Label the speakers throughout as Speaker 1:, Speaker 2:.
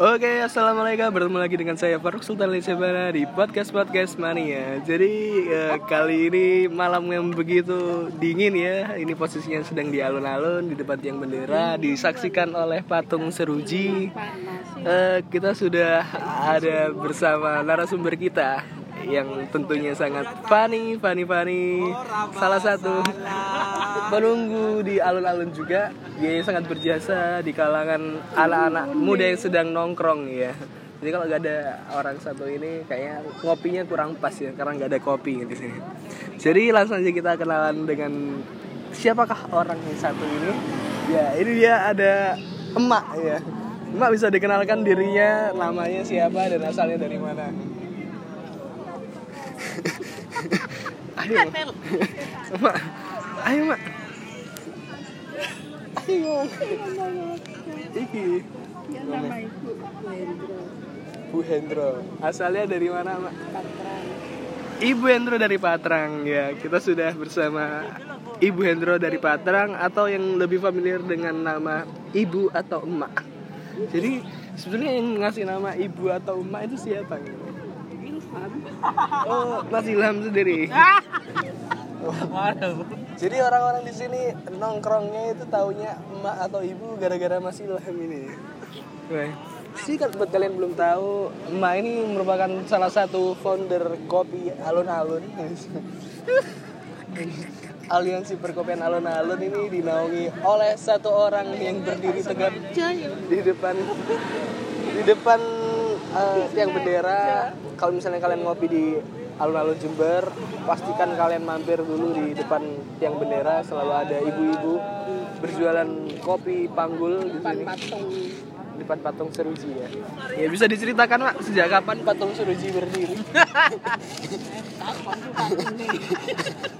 Speaker 1: Oke, assalamualaikum. Bertemu lagi dengan saya Faruk Sultan Lisebana di podcast podcast mania. Jadi eh, kali ini malam yang begitu dingin ya. Ini posisinya sedang di alun-alun di depan tiang bendera, disaksikan oleh patung seruji. Eh, kita sudah ada bersama narasumber kita yang tentunya sangat funny, funny, funny. Salah satu penunggu di alun-alun juga. Dia sangat berjasa di kalangan anak-anak muda yang sedang nongkrong ya. Jadi kalau nggak ada orang satu ini kayaknya ngopinya kurang pas ya karena nggak ada kopi di sini. Jadi langsung aja kita kenalan dengan siapakah orang yang satu ini? Ya ini dia ada emak ya. Emak bisa dikenalkan dirinya, namanya siapa dan asalnya dari mana? Ayo mak. Ayo mak. Ayo iki.
Speaker 2: Nama ibu Wendro
Speaker 1: Bu Hendro. Asalnya dari mana mak?
Speaker 2: Patra
Speaker 1: Ibu Hendro dari Patrang. Ya kita sudah bersama Ibu Hendro dari Patrang atau yang lebih familiar dengan nama Ibu atau Emak. Jadi sebenarnya yang ngasih nama Ibu atau Emak itu siapa
Speaker 2: Ilham
Speaker 1: Oh, Mas Ilham sendiri. Jadi orang-orang di sini nongkrongnya itu taunya emak atau ibu gara-gara Mas Ilham ini. Sih kalau buat kalian belum tahu, emak ini merupakan salah satu founder kopi alun-alun. Aliansi perkopian alun-alun ini dinaungi oleh satu orang yang berdiri tegap di depan di depan eh, tiang bendera. Kalau misalnya kalian ngopi di alun-alun Jember pastikan kalian mampir dulu di depan tiang bendera. Selalu ada ibu-ibu berjualan kopi panggul di sini.
Speaker 2: patung.
Speaker 1: Di depan patung Seruji ya. Ya bisa diceritakan pak sejak kapan patung Seruji berdiri?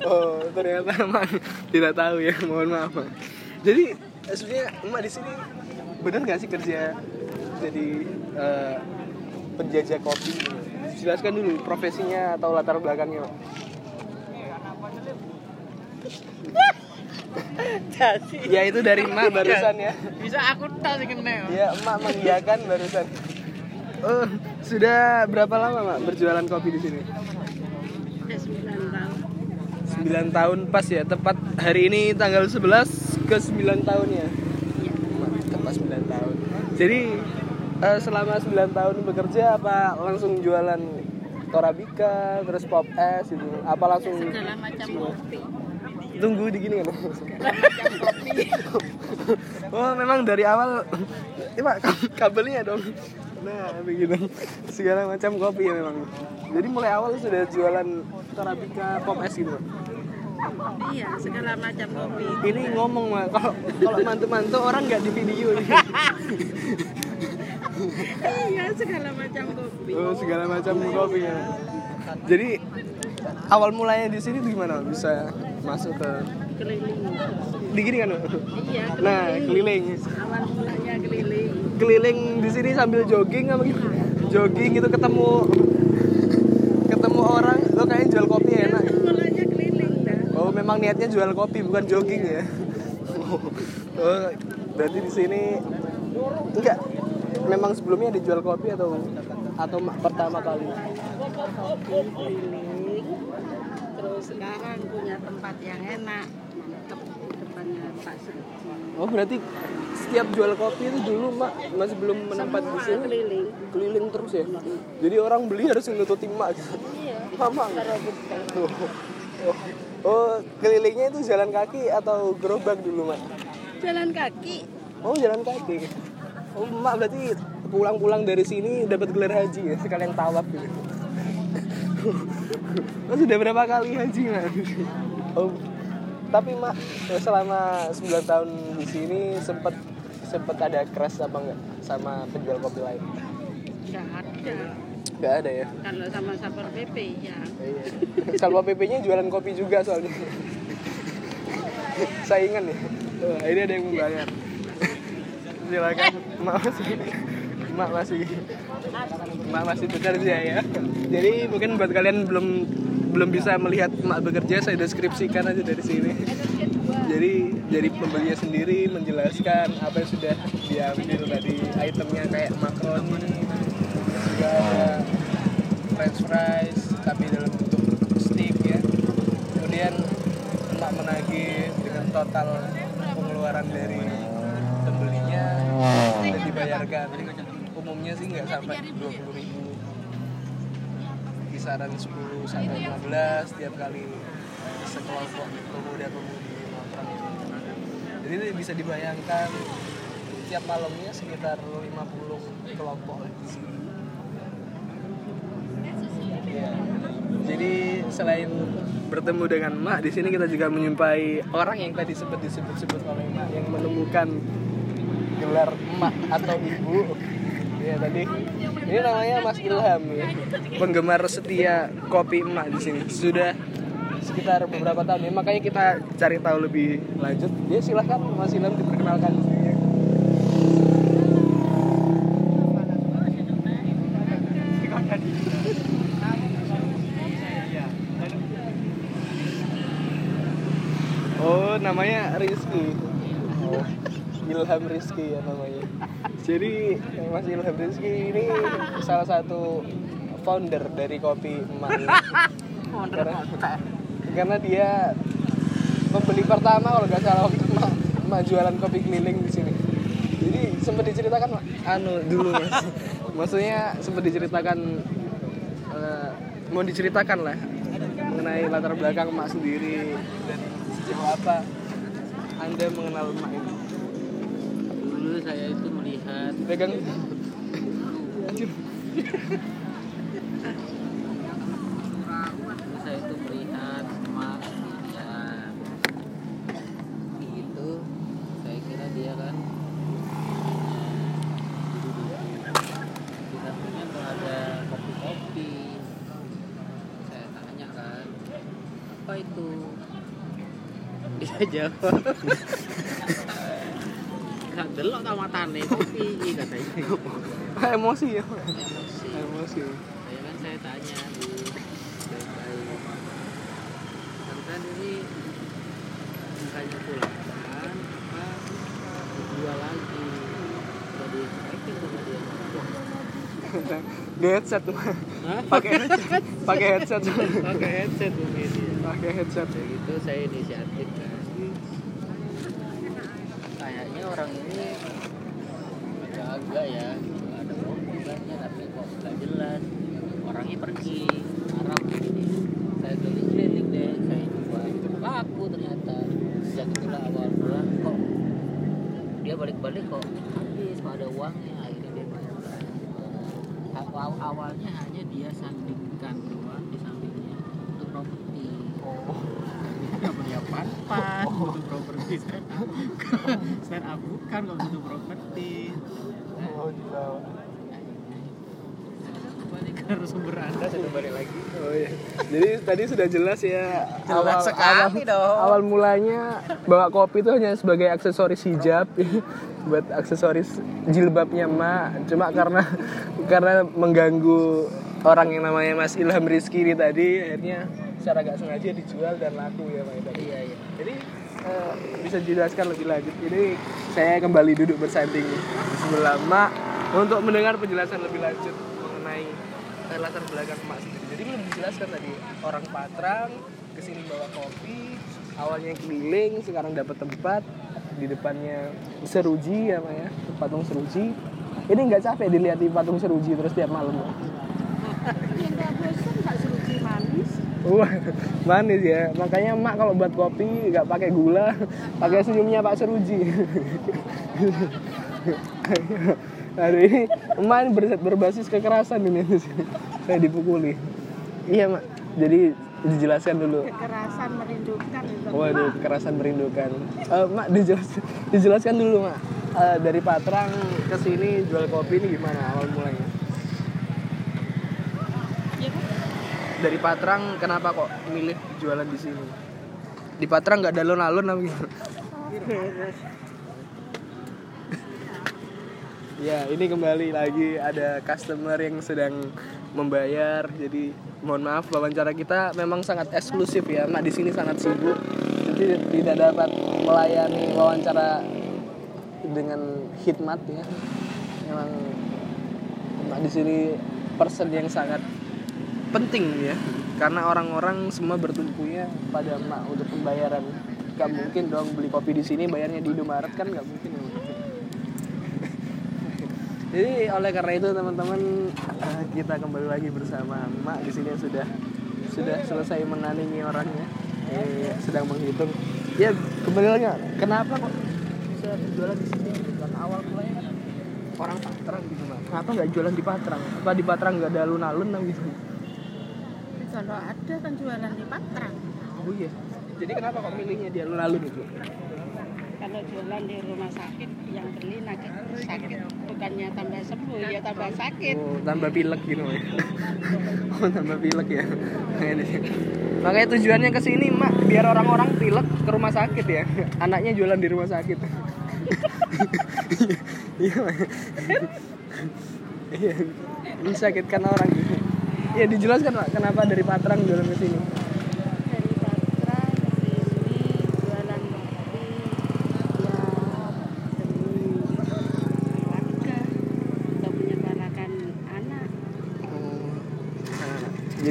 Speaker 1: Oh ternyata emang tidak tahu ya mohon maaf Mak. jadi eh, sebenarnya emak di sini benar nggak sih kerja jadi eh, penjajah kopi. Jelaskan dulu profesinya atau latar belakangnya.
Speaker 2: Jadi
Speaker 1: ya itu dari emak barusan ya.
Speaker 2: Bisa aku tak sih kena
Speaker 1: ya emak mengiyakan barusan. Oh sudah berapa lama mak berjualan kopi di sini?
Speaker 2: Udah 9 tahun.
Speaker 1: 9 tahun pas ya tepat hari ini tanggal 11 ke 9 tahun ya?
Speaker 2: Iya.
Speaker 1: Tepat 9 tahun. Jadi eh, selama 9 tahun bekerja apa langsung jualan Torabika terus pop es gitu? Apa langsung
Speaker 2: Segala macam kopi.
Speaker 1: Tunggu di gini kan? Oh memang dari awal ini pak kabelnya dong. Nah begitu. Segala macam kopi ya memang. Jadi mulai awal sudah jualan Torabika pop es gitu?
Speaker 2: Iya segala macam kopi
Speaker 1: ini ngomong mah kalau kalau mantu-mantu orang nggak di video
Speaker 2: Iya segala macam kopi
Speaker 1: oh, segala macam kopi ya. Jadi awal mulanya di sini tuh gimana? Bisa masuk ke
Speaker 2: Keliling.
Speaker 1: Di gini kan?
Speaker 2: Iya
Speaker 1: nah keliling.
Speaker 2: Awal mulanya keliling.
Speaker 1: Keliling di sini sambil jogging apa gitu jogging gitu ketemu ketemu orang lo kayaknya jual kopi
Speaker 2: Ya,
Speaker 1: enak
Speaker 2: mulanya keliling dah
Speaker 1: niatnya jual kopi bukan jogging ya. Oh berarti di sini enggak memang sebelumnya dijual kopi atau atau ma- pertama kali?
Speaker 2: Kopi keliling terus sekarang punya tempat yang enak mantep di depannya Pak Suci.
Speaker 1: Oh berarti setiap jual kopi itu dulu mak masih belum menempat di sini?
Speaker 2: keliling.
Speaker 1: Keliling terus ya? Jadi orang beli harus nututi mak.
Speaker 2: Iya.
Speaker 1: Mama oh, oh, oh, kelilingnya itu jalan kaki atau gerobak dulu mak
Speaker 2: jalan kaki.
Speaker 1: Oh jalan kaki. Oh mak berarti pulang-pulang dari sini dapat gelar haji ya? Sekalian tawaf gitu. Oh, sudah berapa kali haji mak oh tapi mak selama 9 tahun di sini sempat sempat ada crash apa enggak sama penjual kopi lain?
Speaker 2: Nggak ada
Speaker 1: nggak ada ya
Speaker 2: kalau sama sapor pp ya
Speaker 1: Iya. Salwa PP-nya jualan kopi juga soalnya. Saingan ya. Wah, ini ada yang membayar. Silakan, Mak masih Mak masih Mak masih bekerja ya. Jadi mungkin buat kalian belum belum bisa melihat Mak bekerja, saya deskripsikan aja dari sini. jadi jadi pembelinya sendiri menjelaskan apa yang sudah diambil tadi itemnya kayak makaroni juga french fries tapi dalam bentuk stick ya. Kemudian emak menagih dengan total pengeluaran dari pembelinya dan dibayarkan. Umumnya sih nggak sampai 20.000 ribu. Kisaran 10 sampai 15 tiap kali sekelompok pemuda pemudi nongkrong. Jadi bisa dibayangkan tiap malamnya sekitar 50 kelompok. di Iya. jadi selain bertemu dengan mak di sini kita juga menyumpai orang yang tadi sempat disebut-sebut oleh mak yang menemukan gelar emak atau ibu. Ya tadi. Ini namanya Mas Ilham ya. Penggemar setia kopi emak di sini. Sudah sekitar beberapa tahun ya. Makanya kita cari tahu lebih lanjut. Ya silahkan Mas Ilham diperkenalkan di sini ya. Oh, namanya Rizky. Oh, Ilham Rizky ya namanya. Jadi Mas Ilham Rizky ini salah satu founder dari kopi emak. ini. karena, karena dia pembeli pertama kalau nggak salah waktu emak, emak jualan kopi keliling di sini. Jadi sempat diceritakan anu dulu mas. Maksudnya sempat diceritakan eh, mau diceritakan lah mengenai latar belakang emak sendiri dan sejauh apa anda mengenal emak ini.
Speaker 3: Saya itu melihat.
Speaker 1: Pegang. Anjir.
Speaker 3: saya itu melihat emak sendirian gitu. Saya kira dia kan di sampingnya tuh ada kopi-kopi. Saya tanya kan apa itu? Dia jawab delok ta matane kopi iki katanya
Speaker 1: Emosi ya.
Speaker 3: emosi
Speaker 1: Emosi.
Speaker 3: saya kan saya tanya bu ini bukannya pulangkan apa dijual lagi sama dia
Speaker 1: Dia headset? Pakai headset. Pakai headset.
Speaker 3: pakai headset mungkin ya
Speaker 1: Pakai headset.
Speaker 3: gitu saya inisiatif kan kayaknya orang ini jaga ya. Ada mobilnya tapi kok nggak jelas. Orangnya pergi Arab ini saya keliling-keliling deh saya coba laku ternyata sejak itulah awal mula kok dia balik-balik kok habis kok ada uangnya akhirnya dia bayar awal awalnya hanya dia sandingkan doang di sampingnya untuk properti nggak beli apa-apa butuh properti stand up stand up bukan kalau butuh properti
Speaker 1: Oh, gila.
Speaker 3: balik ke lagi
Speaker 1: Oh iya. Jadi tadi sudah jelas ya
Speaker 3: Jelas sekali dong.
Speaker 1: Awal mulanya bawa kopi itu hanya sebagai aksesoris hijab buat aksesoris jilbabnya emak. Cuma karena karena mengganggu orang yang namanya Mas Ilham Rizky ini tadi akhirnya secara gak sengaja dijual dan laku ya Pak
Speaker 3: iya iya
Speaker 1: Jadi eh, bisa dijelaskan lebih lanjut. Jadi saya kembali duduk bersanding di sebelah Mak untuk mendengar penjelasan lebih lanjut mengenai latar belakang Mak sendiri. Jadi belum dijelaskan tadi orang Patrang ke sini bawa kopi, awalnya keliling, sekarang dapat tempat di depannya seruji ya Mak ya, patung seruji. Ini nggak capek dilihat di patung seruji terus tiap malam.
Speaker 2: Ya.
Speaker 1: Wah, manis ya. Makanya emak kalau buat kopi nggak pakai gula, pakai senyumnya Pak Seruji. Aduh ini emak ini ber- berbasis kekerasan ini. Saya dipukuli. Iya mak. Jadi dijelaskan dulu.
Speaker 2: Kekerasan merindukan itu.
Speaker 1: Waduh, kekerasan merindukan. Eh, mak dijelas, dijelaskan dulu mak. Eh, dari Patrang ke sini jual kopi ini gimana awal mulanya?
Speaker 2: Ya kan?
Speaker 1: Dari Patrang kenapa kok milih jualan di sini? Di Patrang nggak ada alun-alun apa gimana? Ya, ini kembali lagi ada customer yang sedang membayar. Jadi mohon maaf wawancara kita memang sangat eksklusif ya. Mak di sini sangat sibuk. tidak, tidak dapat melayani wawancara dengan hikmat ya memang emak di sini person yang sangat penting ya karena orang-orang semua bertumpunya pada emak untuk pembayaran gak mungkin dong beli kopi di sini bayarnya di Indomaret kan gak mungkin ya jadi oleh karena itu teman-teman eh, kita kembali lagi bersama emak di sini sudah sudah selesai menandingi orangnya. Eh, sedang menghitung. Ya kembali lagi kenapa kok bisa berjualan di sini? Kan awal mulanya kan orang Patrang gitu mak kenapa nggak jualan di Patrang? Apa di Patrang nggak ada alun-alun nah, gitu
Speaker 2: Kalau ada kan jualan di Patrang.
Speaker 1: oh iya. Jadi kenapa kok milihnya di alun-alun itu
Speaker 2: Kalau jualan di rumah sakit yang beli sakit, sakit. Bukannya tambah sembuh ya tambah sakit.
Speaker 1: oh tambah pilek gitu Mak. oh tambah pilek ya. Makanya tujuannya ke sini mak biar orang-orang pilek ke rumah sakit ya. Anaknya jualan di rumah sakit. Iya iya. Mensakitkan orang. Gitu ya dijelaskan Mak, kenapa dari Patrang jualan ke sini
Speaker 2: Dari Patrang ke sini jualan kopi ya demi keluarga untuk menyekolahkan anak.
Speaker 1: Nah,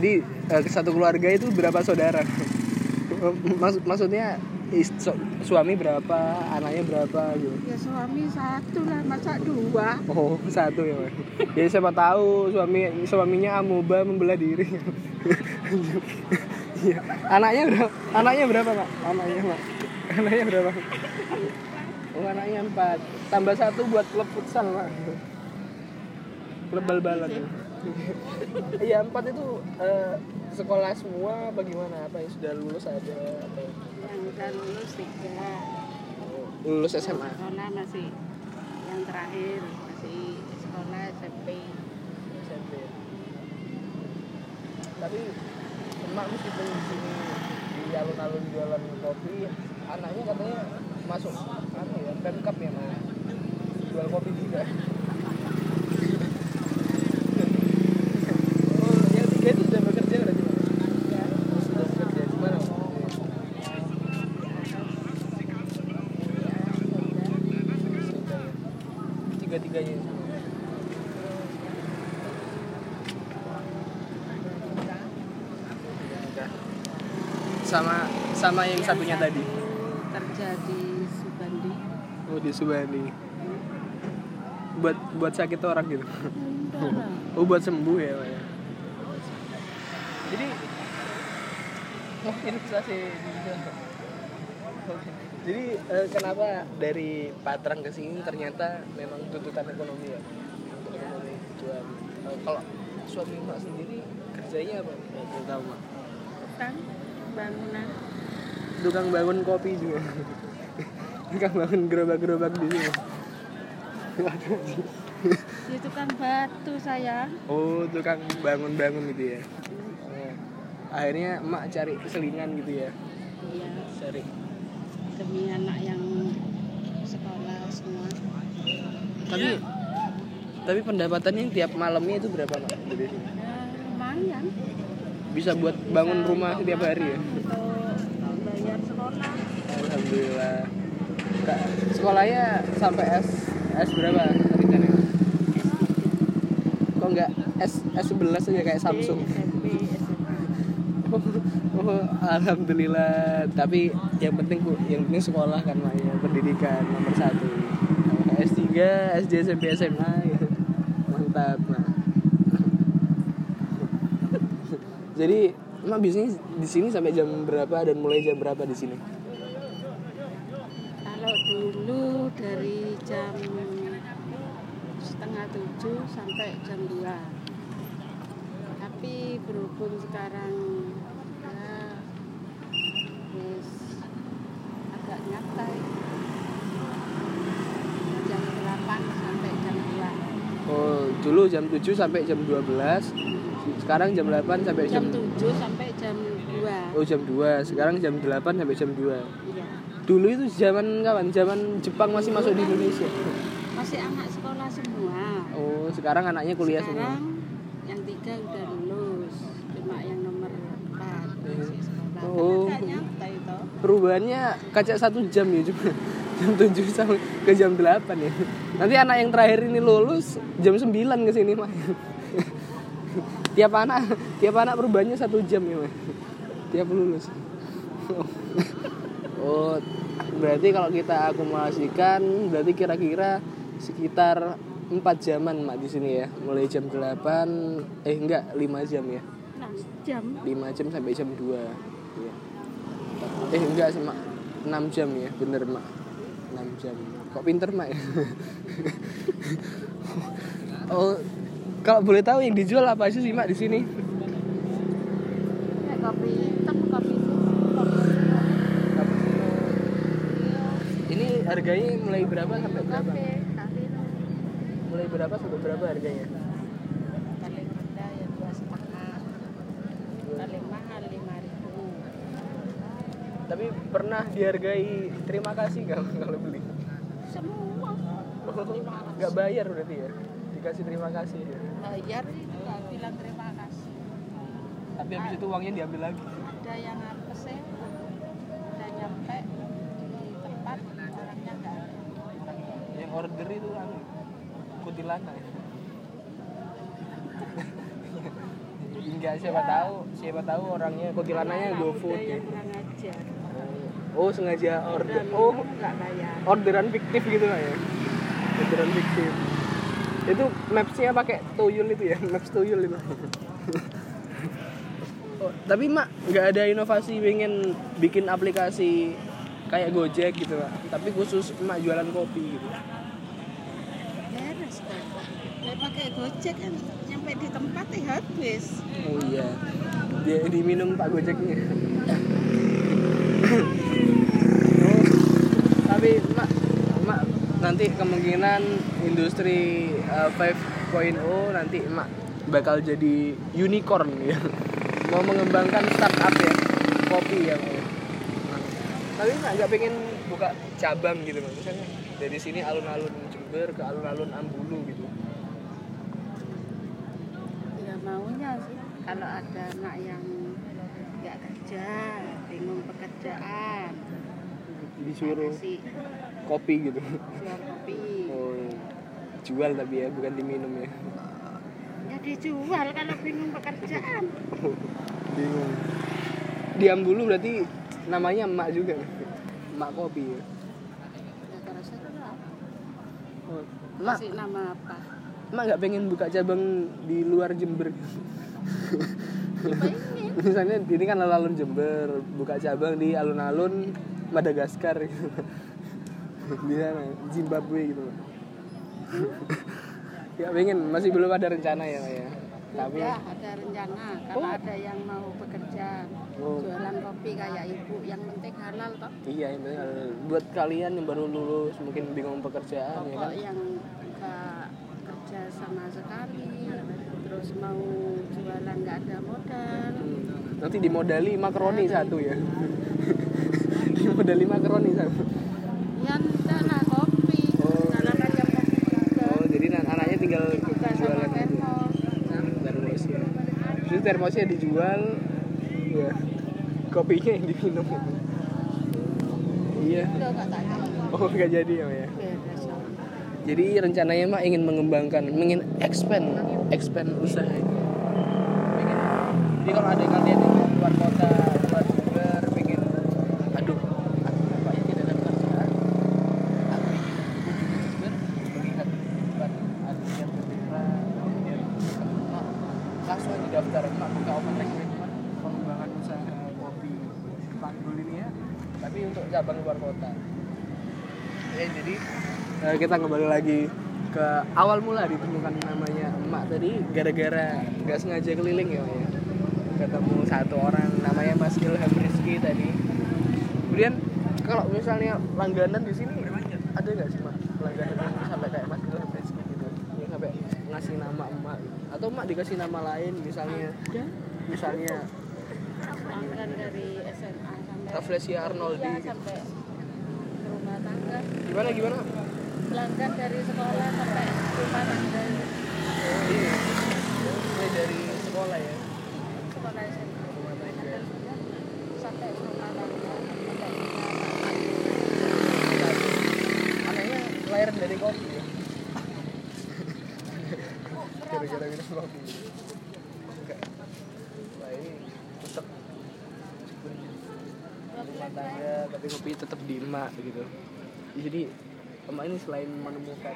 Speaker 1: jadi ke satu keluarga itu berapa saudara? Maksud maksudnya su- suami berapa, anaknya berapa gitu?
Speaker 2: Ya suami satu lah masa dua.
Speaker 1: Oh satu ya. Jadi siapa tahu suami suaminya amuba membelah diri. Iya. anaknya berapa? Anaknya berapa pak? Anaknya pak? Anaknya berapa? Oh anaknya empat. Tambah satu buat klub futsal pak. Klub bal-balan. Iya empat itu eh, sekolah semua bagaimana? Apa yang sudah lulus ada? Apa yang
Speaker 2: Yang udah lulus tiga.
Speaker 1: lulus SMA?
Speaker 2: Sekolah masih yang terakhir masih sekolah SMP.
Speaker 1: SMP. Tapi emak meskipun di sini di alun-alun jualan kopi, anaknya katanya masuk apa ya pemkap ya mak jual kopi juga. oh, yang tiga itu sudah bekerja berarti Mak?
Speaker 2: Ya.
Speaker 1: Sudah bekerja di mana? Mak? Tiga-tiganya. sama yang satunya tadi?
Speaker 2: Kerja di Subandi.
Speaker 1: oh di Subandi. Buat buat sakit orang gitu?
Speaker 2: Enggak
Speaker 1: oh buat sembuh ya Pak, ya? Jadi oh ilustrasi Oke. jadi eh, kenapa dari Patrang ke sini ternyata memang tuntutan ekonomi ya Untuk ekonomi jual. Eh, kalau suami mak sendiri kerjanya apa? Ya, belum tahu mak
Speaker 2: Kan bangunan.
Speaker 1: Tukang bangun kopi juga tukang bangun gerobak-gerobak di sini
Speaker 2: Itu kan batu saya.
Speaker 1: oh tukang bangun-bangun gitu ya Oh. akhirnya emak cari selingan gitu ya
Speaker 2: Iya.
Speaker 1: cari
Speaker 2: Demi anak yang sekolah semua.
Speaker 1: tapi tapi pendapatannya tiap malamnya itu berapa mak dari sini
Speaker 2: Ya, lumayan.
Speaker 1: bisa buat bangun rumah setiap hari ya alhamdulillah Kak, sekolahnya sampai S S berapa rencananya kok nggak S S 11 aja kayak Samsung
Speaker 2: SMP, SMA.
Speaker 1: oh, alhamdulillah tapi yang penting Bu, yang penting sekolah kan Mak, ya pendidikan nomor satu S3 SD SMP SMA gitu. mantap Mak. jadi emang biasanya di sini sampai jam berapa dan mulai jam berapa di sini
Speaker 2: Kalau dulu dari jam setengah tujuh sampai jam dua. Tapi berhubung sekarang ya wis agak nyantai. Jam 8 sampai jam 2.
Speaker 1: oh dulu jam 7 sampai jam 12 sekarang jam 8 sampai jam,
Speaker 2: Jam 7 sampai jam 2.
Speaker 1: oh jam 2 sekarang jam 8 sampai jam 2
Speaker 2: Iya.
Speaker 1: dulu itu zaman kapan zaman Jepang masih masuk di Indonesia
Speaker 2: Masih anak sekolah semua.
Speaker 1: oh sekarang anaknya kuliah semua
Speaker 2: Sekarang yang tiga udah lulus, cuma yang nomor empat masih sekolah.
Speaker 1: Oh. perubahannya kaca satu jam ya cuma jam 7 sampai ke jam 8 ya nanti anak yang terakhir ini lulus jam 9 ke sini mah tiap anak tiap anak perubahannya satu jam ya mah tiap lulus. Oh berarti kalau kita akumulasikan berarti kira-kira sekitar 4 jaman mak di sini ya. Mulai jam 8 eh enggak 5 jam ya.
Speaker 2: Nah, jam.
Speaker 1: 5 jam sampai jam 2 Iya. Eh enggak sih mak. 6 jam ya bener mak. 6 jam. Kok pinter mak ya? Oh kalau boleh tahu yang dijual apa aja sih mak di sini
Speaker 2: kayak kopi hitam, kopi susu,
Speaker 1: Ini harganya mulai berapa sampai berapa? Mulai berapa sampai berapa harganya?
Speaker 2: paling rendah ya dua setengah, paling mahal lima ribu.
Speaker 1: Tapi pernah dihargai terima kasih gak kalau beli?
Speaker 2: Semua
Speaker 1: Gak bayar berarti ya? Dikasih terima kasih ya?
Speaker 2: Bayar itu nggak bilang terima kasih.
Speaker 1: Tapi habis itu uangnya diambil lagi.
Speaker 2: Ada yang apes ya, udah nyampe di tempat orangnya nggak ada.
Speaker 1: yang order itu anu kuntilanak ya. Enggak siapa tahu siapa tahu orangnya kuntilanaknya GoFood
Speaker 2: Ada
Speaker 1: ya. oh sengaja order. Oh
Speaker 2: minum nggak bayar.
Speaker 1: orderan fiktif gitu lah ya. Orderan fiktif itu mapsnya pakai tuyul itu ya maps tuyul itu oh, tapi mak nggak ada inovasi pengen bikin aplikasi kayak Gojek gitu pak tapi khusus emak jualan kopi gitu
Speaker 2: Beres kok. Pakai gojek kan, nyampe di tempat ya habis.
Speaker 1: Oh iya. Dia diminum Pak Gojeknya. oh, tapi Mak, Mak nanti kemungkinan industri uh, 5.0 nanti Mak bakal jadi unicorn ya. Mau mengembangkan startup ya, kopi ya. Mak. Tapi Mak nggak pengen buka cabang gitu Mak. Misalnya dari sini alun-alun Jember ke alun-alun Ambulu gitu.
Speaker 2: Ya maunya sih kalau ada anak yang nggak kerja, bingung pekerjaan,
Speaker 1: Disuruh
Speaker 2: kasih
Speaker 1: kopi gitu.
Speaker 2: jual kopi.
Speaker 1: Oh, jual tapi ya, bukan diminum ya.
Speaker 2: Ya dijual kalau bingung pekerjaan.
Speaker 1: Bingung. Di Ambulu berarti namanya emak juga. Emak kopi ya. Oh, emak,
Speaker 2: Kasih nama apa?
Speaker 1: emak nggak pengen buka cabang di luar Jember. Misalnya ini kan alun-alun Jember, buka cabang di alun-alun Madagaskar gitu. Di sana, Zimbabwe gitu. Gak pengen, masih belum ada rencana ya, ya. Tapi
Speaker 2: Ya ada rencana kalau
Speaker 1: Oh.
Speaker 2: ada yang mau bekerja
Speaker 1: Oh.
Speaker 2: jualan kopi kayak ibu yang penting halal toh.
Speaker 1: Iya, yang penting ada- buat kalian yang baru lulus mungkin bingung pekerjaan ya
Speaker 2: pokok
Speaker 1: kan.
Speaker 2: yang nggak kerja sama sekali terus mau jualan nggak ada modal
Speaker 1: Hmm. Nanti dimodali makaroni satu ya. dimodali makaroni satu.
Speaker 2: Enggak lah kopi
Speaker 1: Oh.
Speaker 2: kalau ada kopi juga
Speaker 1: Oh, jadi anaknya tinggal
Speaker 2: sama
Speaker 1: jualan gitu.
Speaker 2: termos
Speaker 1: termos ya. Terus termosnya dijual, ya. Kopinya yang diminum. Iya.
Speaker 2: udah nggak jadi
Speaker 1: Oh, nggak jadi ya, ya. Jadi rencananya mah ingin mengembangkan, ingin expand, expand usaha. Jadi kalau ada kalian yang keluar kota, keluar Jember, pengen, aduh, aku nampaknya tidak ada pekerjaan. Aku ingin kunjungi Jember, melihat tempat antrian berbeda, kemudian emak, langsung aja daftar, emak buka open recruitment, pengembangan usaha kopi Panggul ini ya, tapi untuk cabang luar kota. Ya, jadi eh, kita kembali lagi ke awal mula ditemukan namanya emak tadi gara-gara nggak sengaja keliling ya ya. Ketemu satu orang namanya Mas Ilham Rizky tadi. Kemudian kalau misalnya langganan di sini ada nggak sih mak langganan yang sampai kayak Mas Ilham Rizky gitu? Yang sampai ngasih nama emak gitu? atau emak dikasih nama lain misalnya
Speaker 2: ada.
Speaker 1: misalnya
Speaker 2: pelanggan dari SMA sampai
Speaker 1: Arnoldi
Speaker 2: Iya,
Speaker 1: gitu.
Speaker 2: sampai rumah tangga.
Speaker 1: Gimana gimana
Speaker 2: berangkat dari sekolah sampai rumah tangga.
Speaker 1: Iya. Mulai dari sekolah ya?
Speaker 2: Sekolah SMP sampai
Speaker 1: rumah tangga.
Speaker 2: Anehnya lahir dari kopi ya?
Speaker 1: Gara-gara minum kopi. Enggak. Wah ini tetap rumah tangga tapi kopi tetap di emak gitu jadi emak ini selain menemukan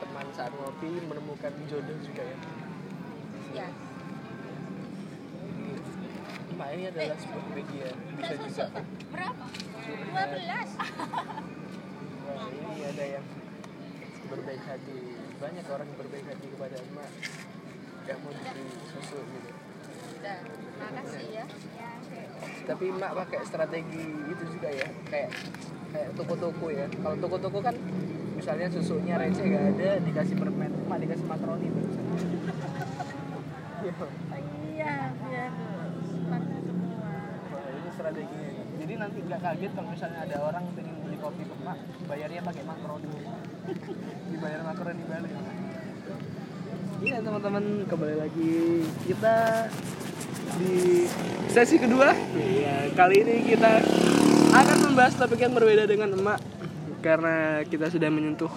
Speaker 1: teman saat ngopi menemukan jodoh juga ya
Speaker 2: Ya.
Speaker 1: emak ini adalah sebuah media bisa juga
Speaker 2: Berapa?
Speaker 1: curhat.
Speaker 2: 12.
Speaker 1: Wah, ini ada yang berbaik hati banyak orang yang berbaik hati kepada emak gak mau diberi susu gitu
Speaker 2: Udah, makasih ya.
Speaker 1: tapi emak pakai strategi itu juga ya kayak kayak toko-toko ya kalau toko-toko kan misalnya susunya receh gak ada dikasih permen emak dikasih makaroni barusan Iya.
Speaker 2: Iya, biar semua.
Speaker 1: Ini strateginya jadi nanti nggak kaget kalau misalnya ada orang pengen beli kopi ke emak bayarnya pakai makaroni dibayar makaroni balik Iya teman-teman kembali lagi kita di sesi kedua. Iya kali ini kita akan membahas topik yang berbeda dengan emak karena kita sudah menyentuh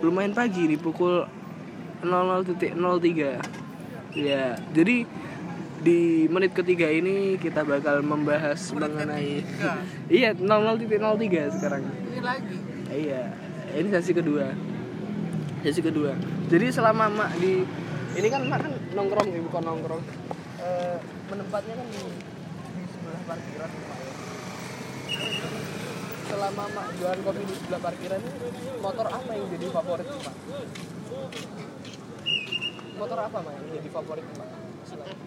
Speaker 1: lumayan pagi di pukul 00.03. Ya jadi di menit ketiga ini kita bakal membahas mengenai iya 00.03 sekarang.
Speaker 3: Ini lagi.
Speaker 1: Iya, ini sesi kedua. Sesi kedua. Jadi selama mak di ini kan mak kan nongkrong nih bukan nongkrong. Eh, menempatnya kan di, di sebelah parkiran mak ya. Selama mak jualan kopi di sebelah parkiran ini motor apa yang jadi favorit mak? Motor apa mak yang jadi favorit mak? Selama-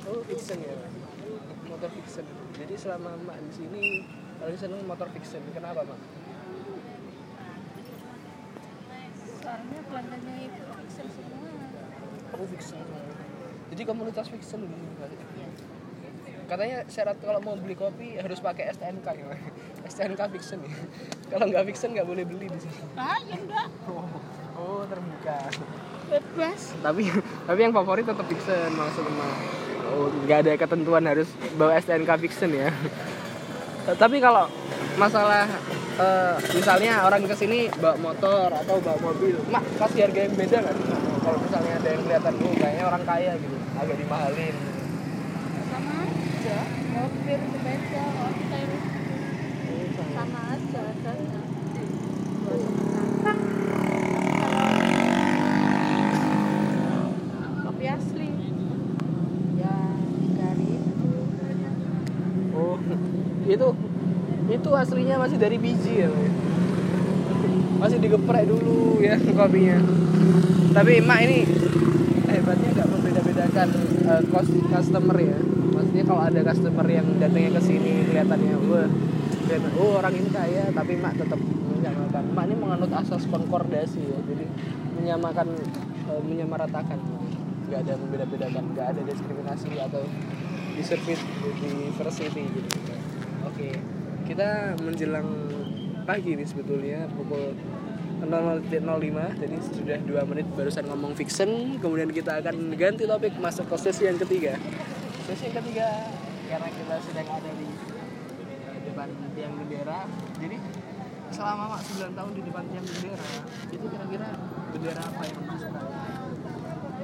Speaker 1: Oh, fiction ya. Motor fiction. Jadi selama mak di sini paling seneng motor fiction. Kenapa mak?
Speaker 2: Soalnya pelanggannya itu fiction semua.
Speaker 1: Oh fiction. Jadi komunitas fiction gitu berarti. Katanya syarat kalau mau beli kopi harus pakai STNK ya. STNK fiction ya. Kalau nggak fiction nggak boleh beli di sini.
Speaker 2: Ah, ya enggak.
Speaker 1: Oh, oh terbuka.
Speaker 2: Bebas.
Speaker 1: Tapi tapi yang favorit tetap fiction maksudnya. Oh nggak ada ketentuan harus bawa STNK fiction ya. Tapi kalau masalah eh, misalnya orang ke sini bawa motor atau bawa mobil, mak kasih harga yang beda nggak? Kalau misalnya ada yang kelihatan oh kayaknya orang kaya gitu, agak dimahalin.
Speaker 2: Mobil, sepeda, hotel. Sama aja harganya. Kopi asli. Ya, dari
Speaker 1: Oh, itu itu aslinya masih dari biji ya. Masih digeprek dulu ya kopinya. Tapi emak ini hebatnya nggak membeda-bedakan eh, cost customer ya. Maksudnya kalau ada customer yang datangnya ke sini kelihatannya wah kelihatan oh orang ini kaya tapi emak tetap menyamakan. Emak ini menganut asas konkordasi ya. Jadi menyamakan eh, menyamaratakan. Nggak ada membeda-bedakan, nggak ada diskriminasi atau diservis diversity gitu. Oke, kita menjelang pagi nih sebetulnya pukul 00.05 jadi sudah dua menit barusan ngomong fiction kemudian kita akan ganti topik masuk ke sesi yang ketiga sesi yang ketiga karena kita sedang ada di depan tiang bendera jadi selama mak 9 tahun di depan tiang bendera itu kira-kira bendera apa yang disuka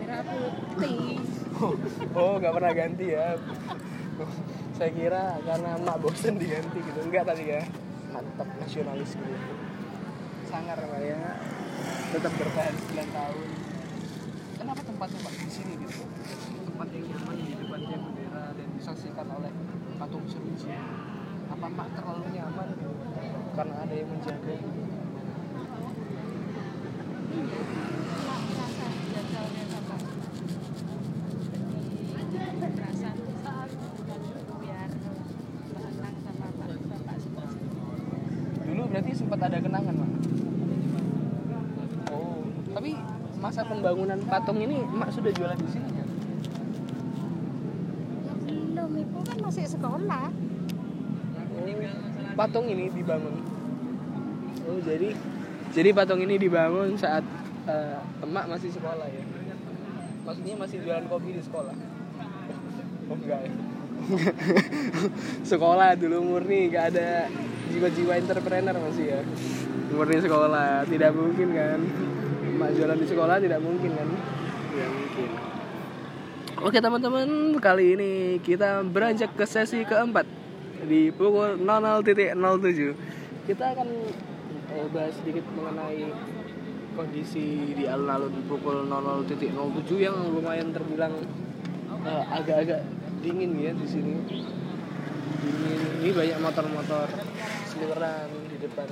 Speaker 2: merah putih.
Speaker 1: Oh, oh pernah ganti ya. Saya kira karena emak bosen diganti gitu. Enggak tadi ya. Mantap nasionalis gitu. Sangar Pak ya. Tetap bertahan 9 tahun. Kenapa tempatnya Pak di sini gitu? Tempat yang nyaman di depan tiang bendera dan disaksikan oleh patung seruji. Apa Mak terlalu nyaman? Karena ada yang menjaga. Dulu berarti sempat ada kenangan, Mak. Oh, tapi masa pembangunan patung ini Mak sudah jualan di sini
Speaker 2: belum, ibu kan masih sekolah.
Speaker 1: Patung ini dibangun. Oh, jadi jadi patung ini dibangun saat eh, emak masih sekolah ya. Maksudnya masih jualan kopi di sekolah. Oh enggak ya. sekolah dulu murni nggak ada jiwa-jiwa entrepreneur masih ya. Murni sekolah, tidak mungkin kan. Emak jualan di sekolah tidak mungkin kan. ya mungkin Oke teman-teman, kali ini kita beranjak ke sesi keempat di pukul 00.07. Kita akan eh, bahas sedikit mengenai kondisi di alun-alun pukul 00.07 yang lumayan terbilang eh, agak-agak dingin ya di sini. Dingin. Ini banyak motor-motor seliweran di depan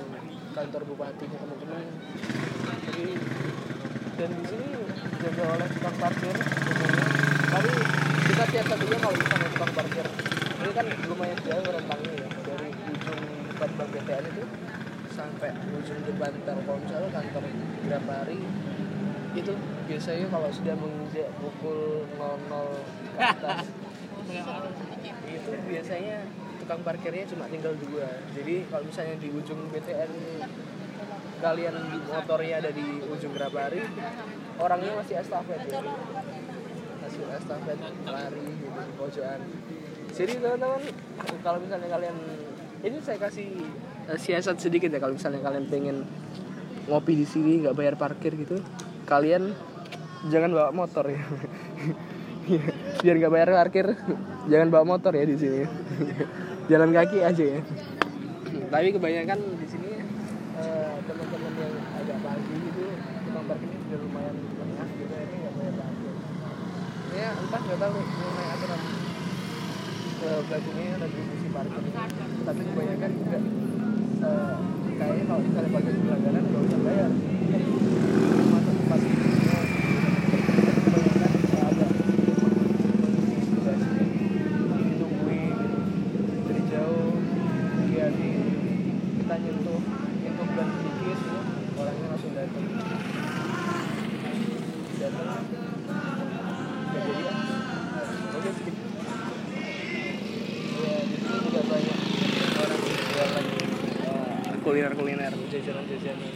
Speaker 1: kantor bupati teman-teman. Dan di sini dijaga oleh tukang parkir. Tapi kita tiap satunya kalau misalnya tukang parkir kan lumayan jauh rentangnya ya. Dari ujung depan BTN itu sampai ujung depan Telkomsel kantor berapa hari itu biasanya kalau sudah menginjak pukul 00 ke atas itu biasanya tukang parkirnya cuma tinggal dua. Jadi kalau misalnya di ujung BTN kalian motornya ada di ujung Grapari orangnya masih estafet ya. Masih estafet lari gitu pojokan jadi teman-teman kalau misalnya kalian ini saya kasih eh, siasat sedikit ya kalau misalnya kalian pengen ngopi di sini nggak bayar parkir gitu kalian jangan bawa motor ya. Biar nggak bayar parkir jangan bawa motor ya di sini. Jalan kaki aja ya. Tapi kebanyakan di sini eh, teman-teman yang agak pagi gitu tukang parkirnya sudah lumayan tengah gitu ini nggak bayar parkir. Ya entah nggak tahu mengenai aturan eh, bagunya retribusi parkir. Tapi kebanyakan juga eh, kayaknya kalau misalnya parkir di langganan nggak usah bayar masuk tempat duduknya kebanyakan eh, agak ditungguin dari jauh dia di kita nyentuh nyentuh dan sedikit gitu, orangnya langsung datang datang nggak jadi ya oke skip ya di sini juga banyak orang yang jualan kuliner kuliner jajanan jajanan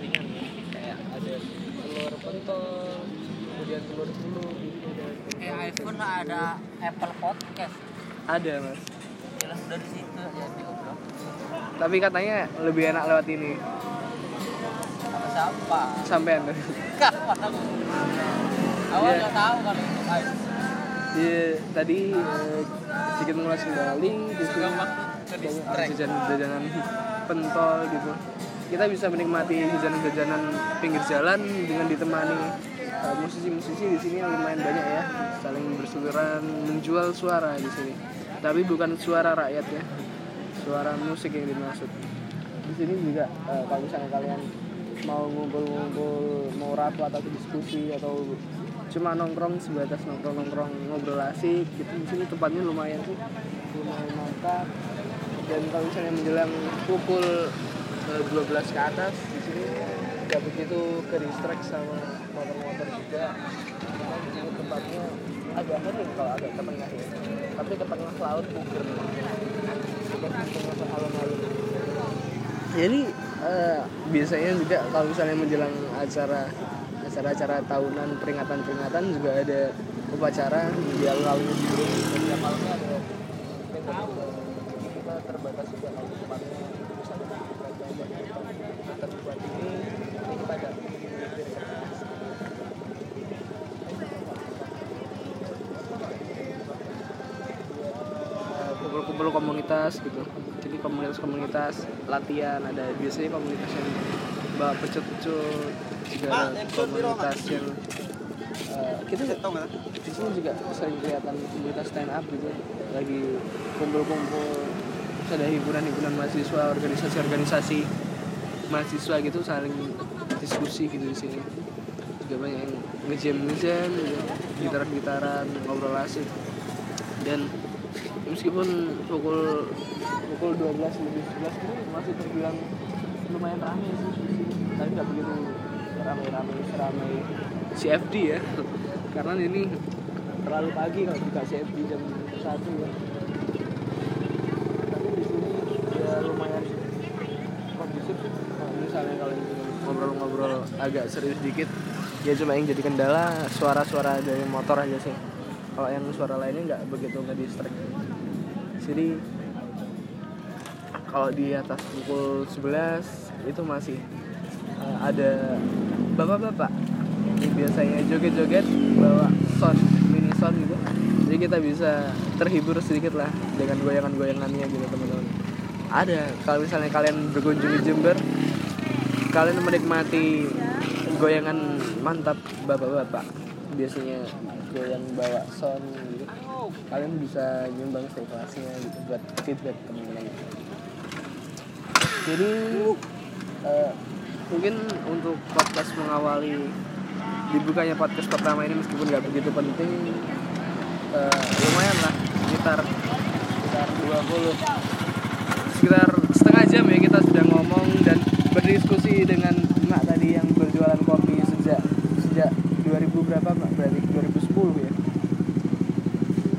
Speaker 1: ringan ya kayak ada telur pentol kemudian telur bulu gitu dan
Speaker 3: Eh iPhone ada Apple Podcast.
Speaker 1: Ada mas
Speaker 3: Jelas udah di situ ya diobrol.
Speaker 1: tapi katanya lebih enak lewat ini
Speaker 3: Sama siapa?
Speaker 1: sampean
Speaker 3: aku? Awal
Speaker 1: Iya.
Speaker 3: nggak tahu kalau itu.
Speaker 1: Iya, tadi eh, sedikit mengulas kembali banyak
Speaker 3: distract.
Speaker 1: jajanan-jajanan pentol gitu. Kita bisa menikmati jajanan-jajanan pinggir jalan dengan ditemani eh, musisi-musisi di sini lumayan banyak ya, saling bersuluran menjual suara di sini. Tapi bukan suara rakyat ya, suara musik yang dimaksud. Di sini juga eh, kalau misalnya kalian mau ngumpul-ngumpul, mau rapat atau diskusi atau cuma nongkrong sebatas nongkrong-nongkrong ngobrol asik gitu di sini tempatnya lumayan sih. Lumayan mantap. Dan kalau misalnya menjelang pukul eh, 12 ke atas di sini nggak begitu ke distract sama motor-motor juga. Tempatnya agak hening kalau agak ke tengah ya tapi ke tengah laut bukan jadi eh, biasanya juga kalau misalnya menjelang acara acara-acara tahunan peringatan-peringatan juga ada upacara di alun-alun setiap malamnya ada kita terbatas juga kalau tempatnya. Misalnya kita coba atas buat ini ini kita komunitas gitu. Jadi komunitas-komunitas latihan ada biasanya komunitas yang bawa pecut-pecut juga ada komunitas yang eh, kita di sini juga sering kelihatan komunitas stand up gitu. Lagi kumpul-kumpul terus ada hiburan-hiburan mahasiswa organisasi-organisasi mahasiswa gitu saling diskusi gitu di sini. Juga banyak yang ngejam ngejam gitu, gitar-gitaran ngobrol asik. Dan meskipun pukul pukul 12 lebih 11 itu masih terbilang lumayan ramai sih. Tapi nggak begitu ramai-ramai seramai. CFD ya. Karena ini terlalu pagi kalau buka CFD jam satu ya. Tapi di sini ya lumayan kondusif sih. Kalau misalnya kalian ngobrol-ngobrol agak serius dikit ya cuma yang jadi kendala suara-suara dari motor aja sih. Kalau yang suara lainnya nggak begitu ngedistract jadi kalau di atas pukul 11 itu masih eh, ada bapak-bapak yang biasanya joget-joget bawa sound mini sound gitu. Jadi kita bisa terhibur sedikit lah dengan goyangan-goyangannya gitu teman-teman. Ada kalau misalnya kalian berkunjung di Jember kalian menikmati goyangan mantap bapak-bapak. Biasanya goyang bawa sound kalian bisa nyumbang kelasnya gitu buat feedback teman-teman jadi eh, mungkin untuk podcast mengawali dibukanya podcast pertama ini meskipun nggak begitu penting eh, lumayan lah sekitar sekitar 20 sekitar setengah jam ya kita sudah ngomong dan berdiskusi dengan Mak tadi yang berjualan kopi sejak sejak 2000 berapa Mak? Berarti 2010 ya.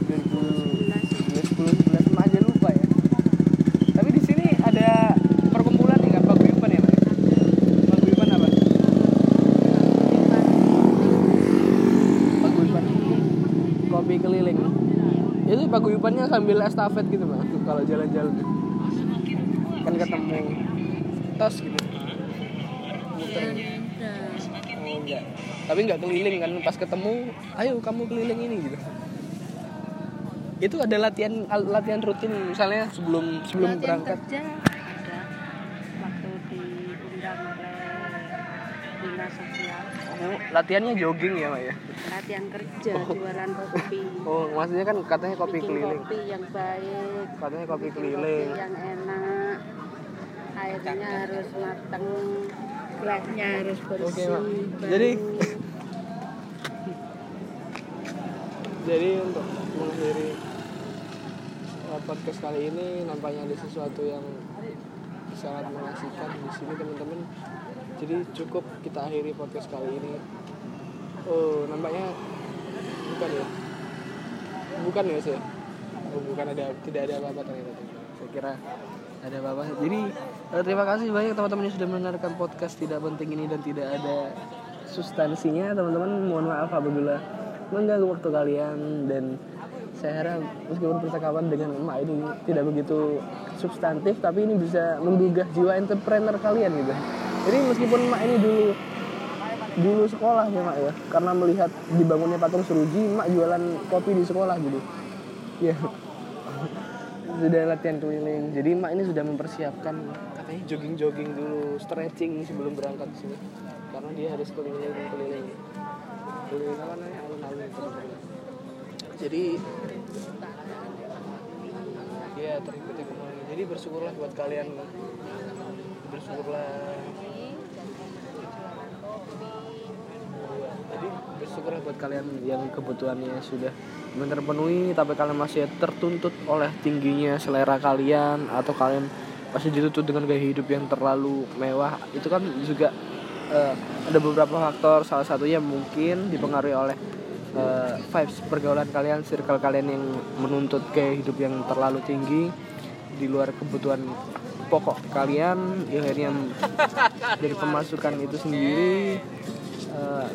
Speaker 1: 2010 11 Mak aja lupa ya. Tapi di sini ada perkumpulan nih kan paguyuban ya Mak? Paguyuban apa? Paguyuban kopi keliling. Itu paguyubannya sambil estafet gitu Mak kalau jalan-jalan. Kan ketemu tos gitu. Muter. Oh enggak. Tapi nggak keliling kan pas ketemu ayo kamu keliling ini gitu. Itu ada latihan latihan rutin misalnya sebelum sebelum
Speaker 2: Latihan
Speaker 1: berangkat.
Speaker 2: kerja
Speaker 1: latihannya jogging ya mak ya?
Speaker 2: Latihan kerja
Speaker 1: Oh.
Speaker 2: jualan kopi.
Speaker 1: Oh maksudnya kan katanya kopi
Speaker 2: Bikin
Speaker 1: keliling.
Speaker 2: kopi yang baik.
Speaker 1: Katanya kopi
Speaker 2: bikin
Speaker 1: keliling.
Speaker 2: kopi yang enak. Airnya harus mateng. Gelasnya harus bersih
Speaker 1: Oke,
Speaker 2: baru.
Speaker 1: Jadi- jadi untuk mengakhiri uh, podcast kali ini nampaknya ada sesuatu yang sangat mengasihkan di sini teman-teman jadi cukup kita akhiri podcast kali ini. Oh nampaknya bukan ya? Bukan ya sih oh, bukan ada tidak ada apa-apa ternyata. Saya kira ada apa-apa. Jadi eh, terima kasih banyak teman-teman yang sudah mendengarkan podcast tidak penting ini dan tidak ada substansinya. Teman-teman mohon maaf apabila mengganggu waktu kalian dan saya harap meskipun percakapan dengan emak ini tidak begitu substantif tapi ini bisa menggugah jiwa entrepreneur kalian gitu jadi meskipun emak ini dulu dulu sekolah ya mak ya. Karena melihat dibangunnya patung seruji mak jualan kopi di sekolah gitu. Ya. Sudah latihan keliling. Jadi mak ini sudah mempersiapkan. Katanya jogging jogging dulu stretching sebelum berangkat sini. Karena dia harus keliling keliling. Keliling apa namanya? Alun-alun jadi ya terikuti kembali jadi bersyukurlah buat kalian bersyukurlah bersyukurlah buat kalian yang kebutuhannya sudah terpenuhi tapi kalian masih tertuntut oleh tingginya selera kalian atau kalian masih dituntut dengan gaya hidup yang terlalu mewah. Itu kan juga eh, ada beberapa faktor. Salah satunya mungkin dipengaruhi oleh eh, vibes pergaulan kalian circle kalian yang menuntut gaya hidup yang terlalu tinggi di luar kebutuhan pokok kalian. Yang akhirnya dari pemasukan itu sendiri. Eh,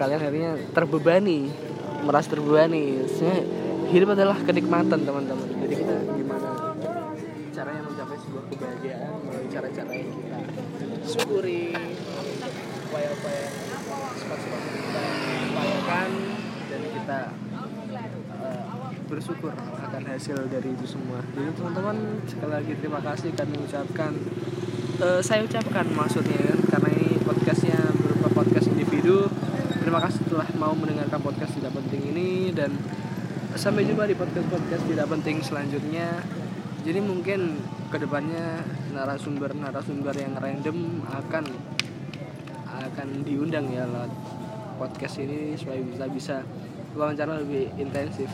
Speaker 1: kalian akhirnya terbebani merasa terbebani. Sebenarnya hidup adalah kenikmatan teman-teman. Jadi kita gimana caranya mencapai sebuah kebahagiaan melalui cara-cara yang kita syukuri upaya-upaya sifat-sifat yang kita upayakan dan kita eh, bersyukur akan hasil dari itu semua. Jadi teman-teman sekali lagi terima kasih kami ucapkan eh, saya ucapkan maksudnya karena ini podcastnya berupa podcast individu terima kasih telah mau mendengarkan podcast tidak penting ini dan sampai jumpa di podcast podcast tidak penting selanjutnya. Jadi mungkin ke depannya narasumber narasumber yang random akan akan diundang ya lewat podcast ini supaya bisa bisa wawancara lebih intensif.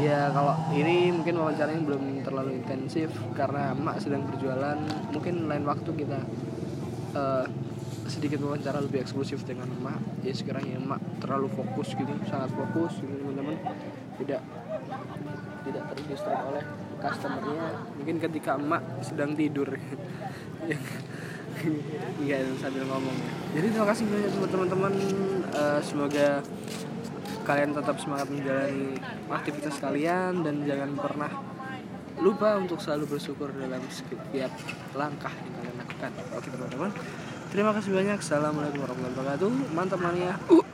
Speaker 1: Ya kalau ini mungkin wawancaranya belum terlalu intensif karena emak sedang berjualan. Mungkin lain waktu kita eh, sedikit wawancara lebih eksklusif dengan emak. Ya sekiranya emak terlalu fokus gitu sangat fokus gitu teman-teman. Tidak tidak terdistrak oleh customernya. Mungkin ketika emak sedang tidur. Iya sambil ngomong jadi terima kasih banyak buat teman-teman. Eh, semoga kalian tetap semangat menjalani aktivitas kalian dan jangan pernah lupa untuk selalu bersyukur dalam setiap langkah yang kalian lakukan. Oke teman-teman Terima kasih banyak. Assalamualaikum warahmatullahi wabarakatuh. Mantap mania. Uh.